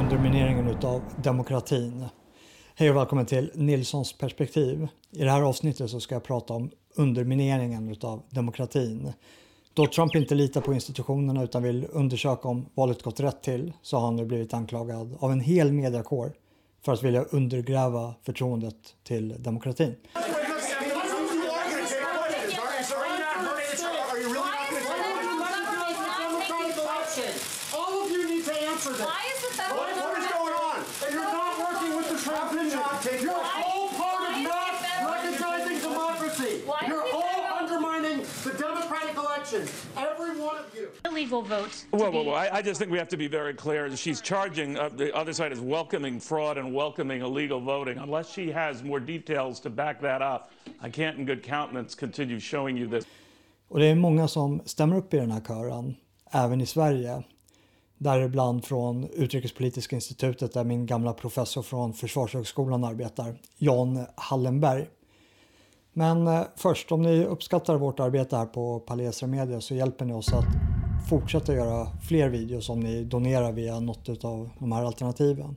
undermineringen utav demokratin. Hej och välkommen till Nilssons perspektiv. I det här avsnittet så ska jag prata om undermineringen utav demokratin. Då Trump inte litar på institutionerna utan vill undersöka om valet gått rätt till så har han nu blivit anklagad av en hel mediakår för att vilja undergräva förtroendet till demokratin. All of you need to answer this. Why is the federal What, what is government- going on? And you're not working with the Trump You're Why- all part why of is not the federal- recognizing democracy. Why is You're the all federal- undermining the democratic election. Every one of you. illegal vote. to Whoa, whoa, whoa. I, I just think we have to be very clear. She's charging, uh, the other side is welcoming fraud and welcoming illegal voting. Unless she has more details to back that up, I can't in good countenance continue showing you this. Och det är många som stämmer upp i den här kören, även i Sverige. Däribland från Utrikespolitiska institutet där min gamla professor från Försvarshögskolan arbetar, Jan Hallenberg. Men eh, först, om ni uppskattar vårt arbete här på Palestra Media så hjälper ni oss att fortsätta göra fler videos om ni donerar via något av de här alternativen.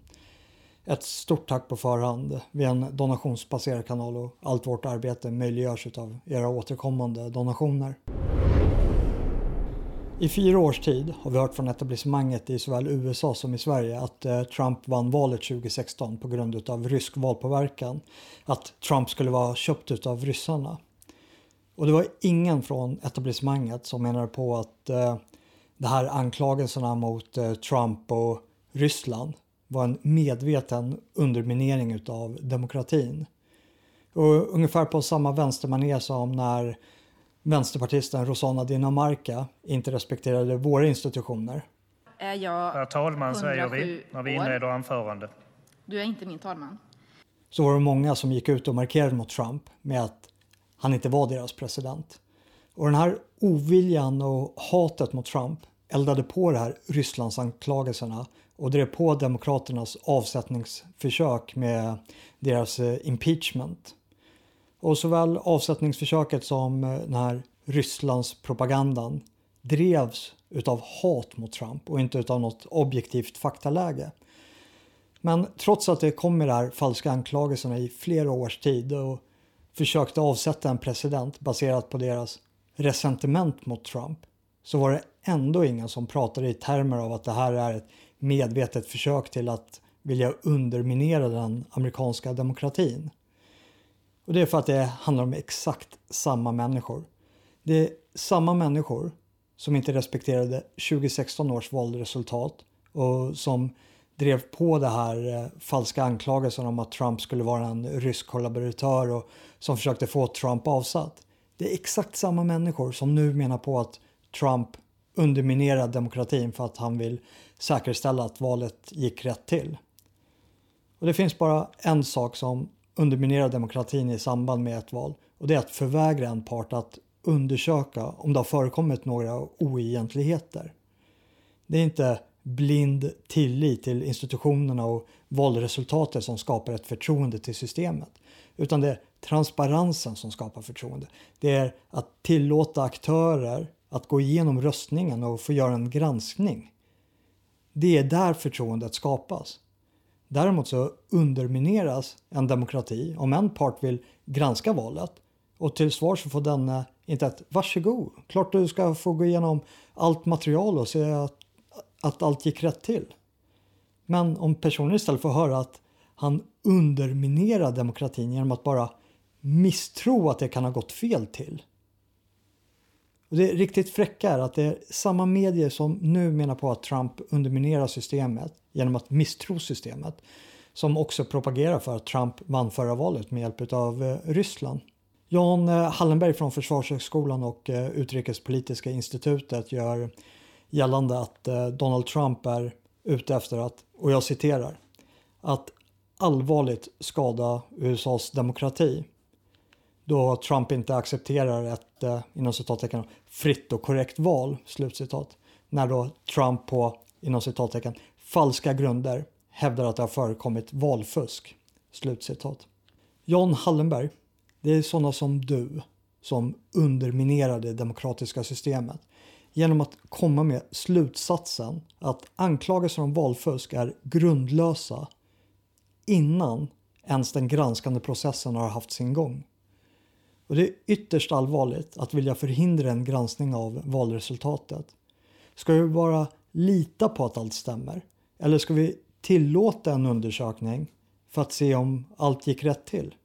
Ett stort tack på förhand. Vi är en donationsbaserad kanal och allt vårt arbete möjliggörs av era återkommande donationer. I fyra års tid har vi hört från etablissemanget i såväl USA som i Sverige att eh, Trump vann valet 2016 på grund av rysk valpåverkan. Att Trump skulle vara köpt av ryssarna. Och det var ingen från etablissemanget som menade på att eh, här anklagelserna mot eh, Trump och Ryssland var en medveten underminering utav demokratin. Och ungefär på samma vänstermanér som när vänsterpartisten Rosanna Dinamarca inte respekterade våra institutioner. är jag Herr talman säger 107 vi när vi inleder anförande. Du är inte min talman. så var det många som gick ut och markerade mot Trump med att han inte var deras president. Och den här oviljan och hatet mot Trump eldade på det här Rysslandsanklagelserna och drev på Demokraternas avsättningsförsök med deras eh, impeachment. Och såväl avsättningsförsöket som eh, den här Rysslandspropagandan drevs utav hat mot Trump och inte utav något objektivt faktaläge. Men trots att det kom med de här falska anklagelserna i flera års tid och försökte avsätta en president baserat på deras resentiment mot Trump så var det ändå ingen som pratade i termer av att det här är ett medvetet försök till att vilja underminera den amerikanska demokratin. Och det är för att det handlar om exakt samma människor. Det är samma människor som inte respekterade 2016 års valresultat och som drev på det här eh, falska anklagelsen om att Trump skulle vara en rysk kollaboratör och som försökte få Trump avsatt. Det är exakt samma människor som nu menar på att Trump underminerar demokratin för att han vill säkerställa att valet gick rätt till. Och det finns bara en sak som underminerar demokratin i samband med ett val och det är att förvägra en part att undersöka om det har förekommit några oegentligheter. Det är inte blind tillit till institutionerna och valresultatet som skapar ett förtroende till systemet. Utan det är transparensen som skapar förtroende. Det är att tillåta aktörer att gå igenom röstningen och få göra en granskning. Det är där förtroendet skapas. Däremot så undermineras en demokrati om en part vill granska valet och till svar så får denne inte ett varsågod, klart du ska få gå igenom allt material och se att, att allt gick rätt till. Men om personen istället får höra att han underminerar demokratin genom att bara misstro att det kan ha gått fel till. Och det riktigt fräcka är att det är samma medier som nu menar på att Trump underminerar systemet genom att misstro systemet som också propagerar för att Trump vann förra valet med hjälp av eh, Ryssland. Jan eh, Hallenberg från Försvarshögskolan och eh, Utrikespolitiska institutet gör gällande att Donald Trump är ute efter att, och jag citerar, att allvarligt skada USAs demokrati då Trump inte accepterar ett eh, inom citattecken fritt och korrekt val. Slutcitat. När då Trump på inom citattecken falska grunder hävdar att det har förekommit valfusk. Slutcitat. John Hallenberg, det är sådana som du som underminerar det demokratiska systemet genom att komma med slutsatsen att anklagelser om valfusk är grundlösa innan ens den granskande processen har haft sin gång. Och det är ytterst allvarligt att vilja förhindra en granskning av valresultatet. Ska vi bara lita på att allt stämmer? Eller ska vi tillåta en undersökning för att se om allt gick rätt till?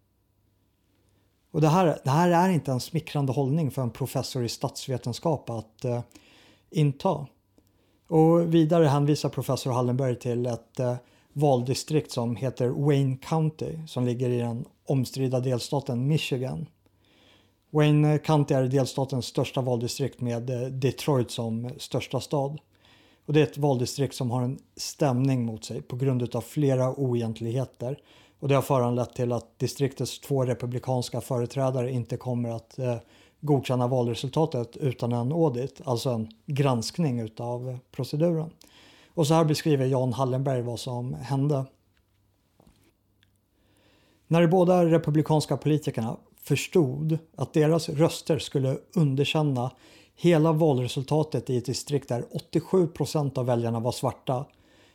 Och det här, det här är inte en smickrande hållning för en professor i statsvetenskap att eh, inta. Och vidare hänvisar professor Hallenberg till ett eh, valdistrikt som heter Wayne County som ligger i den omstridda delstaten Michigan. Wayne County är delstatens största valdistrikt med eh, Detroit som största stad. Och det är ett valdistrikt som har en stämning mot sig på grund av flera oegentligheter. Och det har föranlett till att distriktets två republikanska företrädare inte kommer att eh, godkänna valresultatet utan en audit, alltså en granskning utav proceduren. Och så här beskriver Jan Hallenberg vad som hände. När de båda republikanska politikerna förstod att deras röster skulle underkänna hela valresultatet i ett distrikt där 87 procent av väljarna var svarta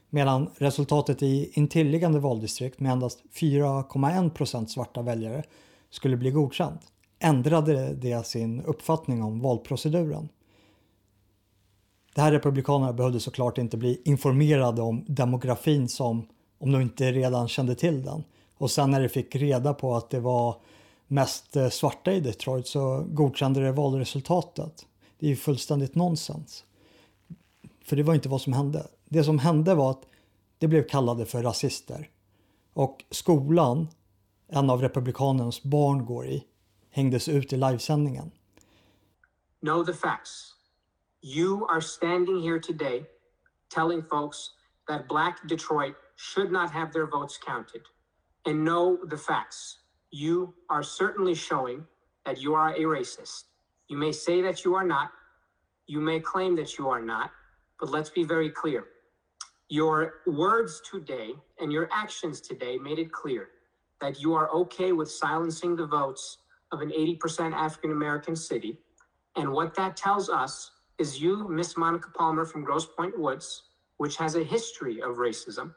medan resultatet i intilliggande valdistrikt med endast 4,1 procent svarta väljare skulle bli godkänt ändrade det sin uppfattning om valproceduren. De här republikanerna behövde såklart inte bli informerade om demografin som om de inte redan kände till den. Och sen när de fick reda på att det var mest eh, svarta i Detroit så godkände det valresultatet. Det är ju fullständigt nonsens. För det var inte vad som hände. Det som hände var att det blev kallade för rasister. Och skolan en av republikanernas barn går i hängdes ut i livesändningen. Know the facts. You are standing here today telling folks that black Detroit should not have their votes counted. And know the facts. You are certainly showing that you are a racist. You may say that you are not. You may claim that you are not. But let's be very clear. Your words today and your actions today made it clear that you are okay with silencing the votes of an 80% African American city. And what that tells us is you, Miss Monica Palmer from Grosse Pointe Woods, which has a history of racism,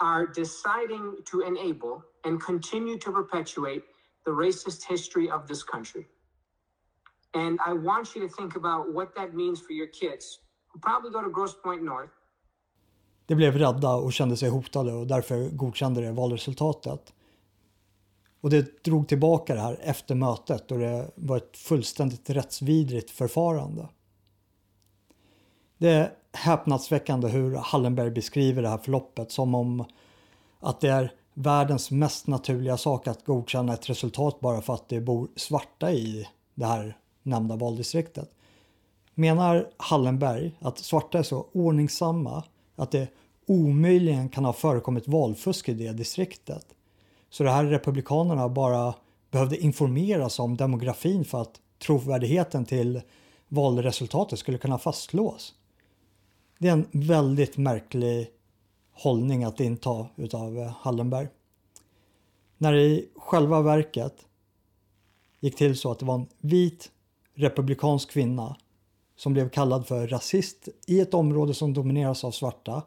are deciding to enable and continue to perpetuate the racist history of this country. And I want you to think about what that means for your kids who probably go to Gross Point North. De blev rädda och kände sig hotade och därför godkände det valresultatet. Och det drog tillbaka det här efter mötet och det var ett fullständigt rättsvidrigt förfarande. Det är häpnadsväckande hur Hallenberg beskriver det här förloppet som om att det är världens mest naturliga sak att godkänna ett resultat bara för att det bor svarta i det här nämnda valdistriktet. Menar Hallenberg att svarta är så ordningsamma att det omöjligen kan ha förekommit valfusk i det distriktet? Så det här republikanerna bara behövde informeras om demografin för att trovärdigheten till valresultatet skulle kunna fastslås. Det är en väldigt märklig hållning att inta utav eh, Hallenberg. När det i själva verket gick till så att det var en vit republikansk kvinna som blev kallad för rasist i ett område som domineras av svarta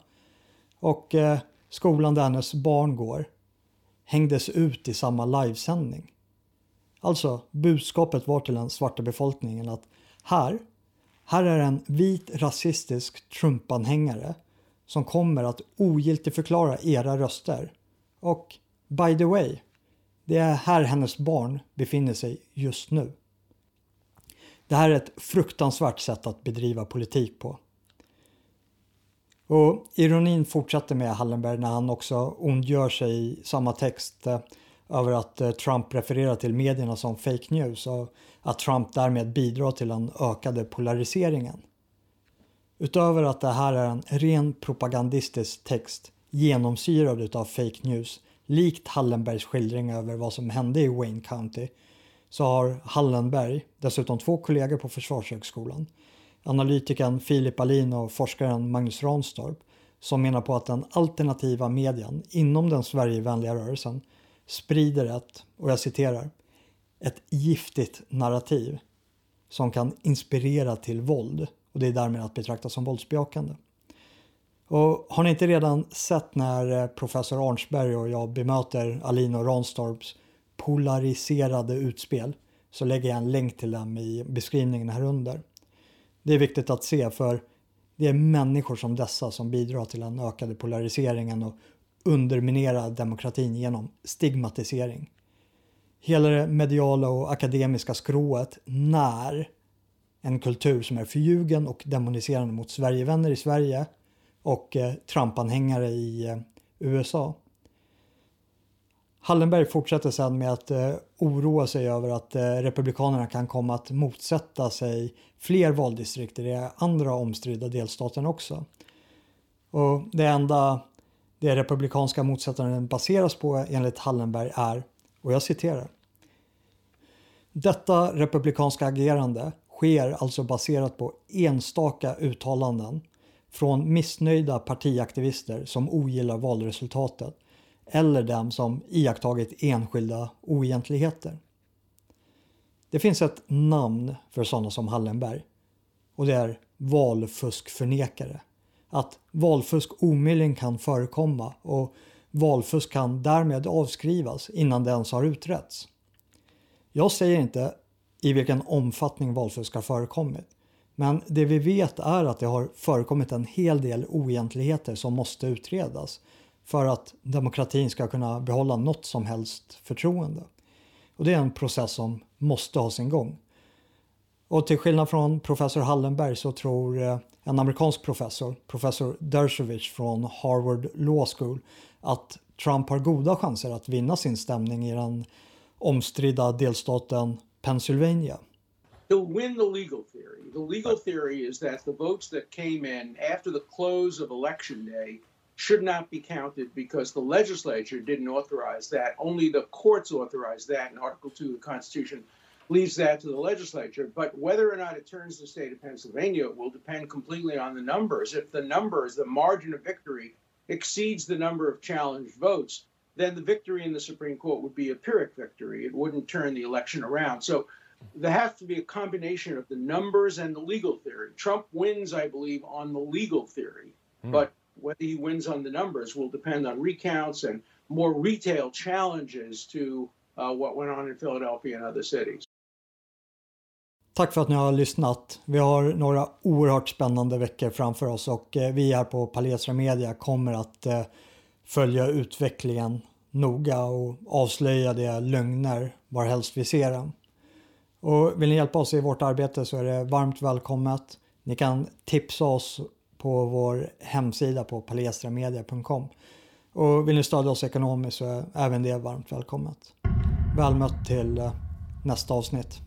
och eh, skolan där hennes barn går hängdes ut i samma livesändning. Alltså, budskapet var till den svarta befolkningen att här, här är en vit rasistisk Trumpanhängare som kommer att ogiltigförklara era röster. Och by the way, det är här hennes barn befinner sig just nu. Det här är ett fruktansvärt sätt att bedriva politik på. Och ironin fortsätter med Hallenberg när han också ondgör sig i samma text eh, över att eh, Trump refererar till medierna som fake news och att Trump därmed bidrar till den ökade polariseringen. Utöver att det här är en ren propagandistisk text genomsyrad av fake news likt Hallenbergs skildring över vad som hände i Wayne County så har Hallenberg dessutom två kollegor på Försvarshögskolan. Analytikern Filip Alin och forskaren Magnus Ranstorp som menar på att den alternativa medien inom den Sverigevänliga rörelsen sprider ett, och jag citerar, ett giftigt narrativ som kan inspirera till våld och det är därmed att betrakta som våldsbejakande. Och har ni inte redan sett när eh, professor Arnsberg och jag bemöter Alino Ranstorps polariserade utspel så lägger jag en länk till dem i beskrivningen här under. Det är viktigt att se för det är människor som dessa som bidrar till den ökade polariseringen och underminerar demokratin genom stigmatisering. Hela det mediala och akademiska skrået när en kultur som är förljugen och demoniserande mot Sverigevänner i Sverige och eh, Trumpanhängare i eh, USA. Hallenberg fortsätter sedan med att eh, oroa sig över att eh, Republikanerna kan komma att motsätta sig fler valdistrikt i de andra omstridda delstaterna också. Och det enda det republikanska motsättaren baseras på enligt Hallenberg är, och jag citerar. Detta republikanska agerande sker alltså baserat på enstaka uttalanden från missnöjda partiaktivister som ogillar valresultatet eller dem som iakttagit enskilda oegentligheter. Det finns ett namn för sådana som Hallenberg och det är valfuskförnekare. Att valfusk omöjligen kan förekomma och valfusk kan därmed avskrivas innan det ens har utretts. Jag säger inte i vilken omfattning valfusk har förekommit. Men det vi vet är att det har förekommit en hel del oegentligheter som måste utredas för att demokratin ska kunna behålla något som helst förtroende. Och det är en process som måste ha sin gång. Och till skillnad från professor Hallenberg så tror eh, en amerikansk professor, professor Dershowitz från Harvard Law School, att Trump har goda chanser att vinna sin stämning i den omstridda delstaten Pennsylvania. He'll win the legal theory. The legal theory is that the votes that came in after the close of election day should not be counted because the legislature didn't authorize that. Only the courts authorized that, and Article 2 of the Constitution leaves that to the legislature. But whether or not it turns the state of Pennsylvania will depend completely on the numbers. If the numbers, the margin of victory, exceeds the number of challenged votes, then the victory in the Supreme Court would be a Pyrrhic victory. It wouldn't turn the election around. So there has to be a combination of the numbers and the legal theory. Trump wins, I believe, on the legal theory, mm. but whether he wins on the numbers will depend on recounts and more retail challenges to uh, what went on in Philadelphia and other cities. Tack för att ni har lyssnat. Vi har några oerhört spännande veckor framför oss och eh, vi här på Palestra Media kommer att eh, följa utvecklingen noga och avslöja de lögner varhelst vi ser dem. Och vill ni hjälpa oss i vårt arbete så är det varmt välkommet. Ni kan tipsa oss på vår hemsida på palestramedia.com. Och vill ni stödja oss ekonomiskt så är även det varmt välkommet. Väl mött till eh, nästa avsnitt.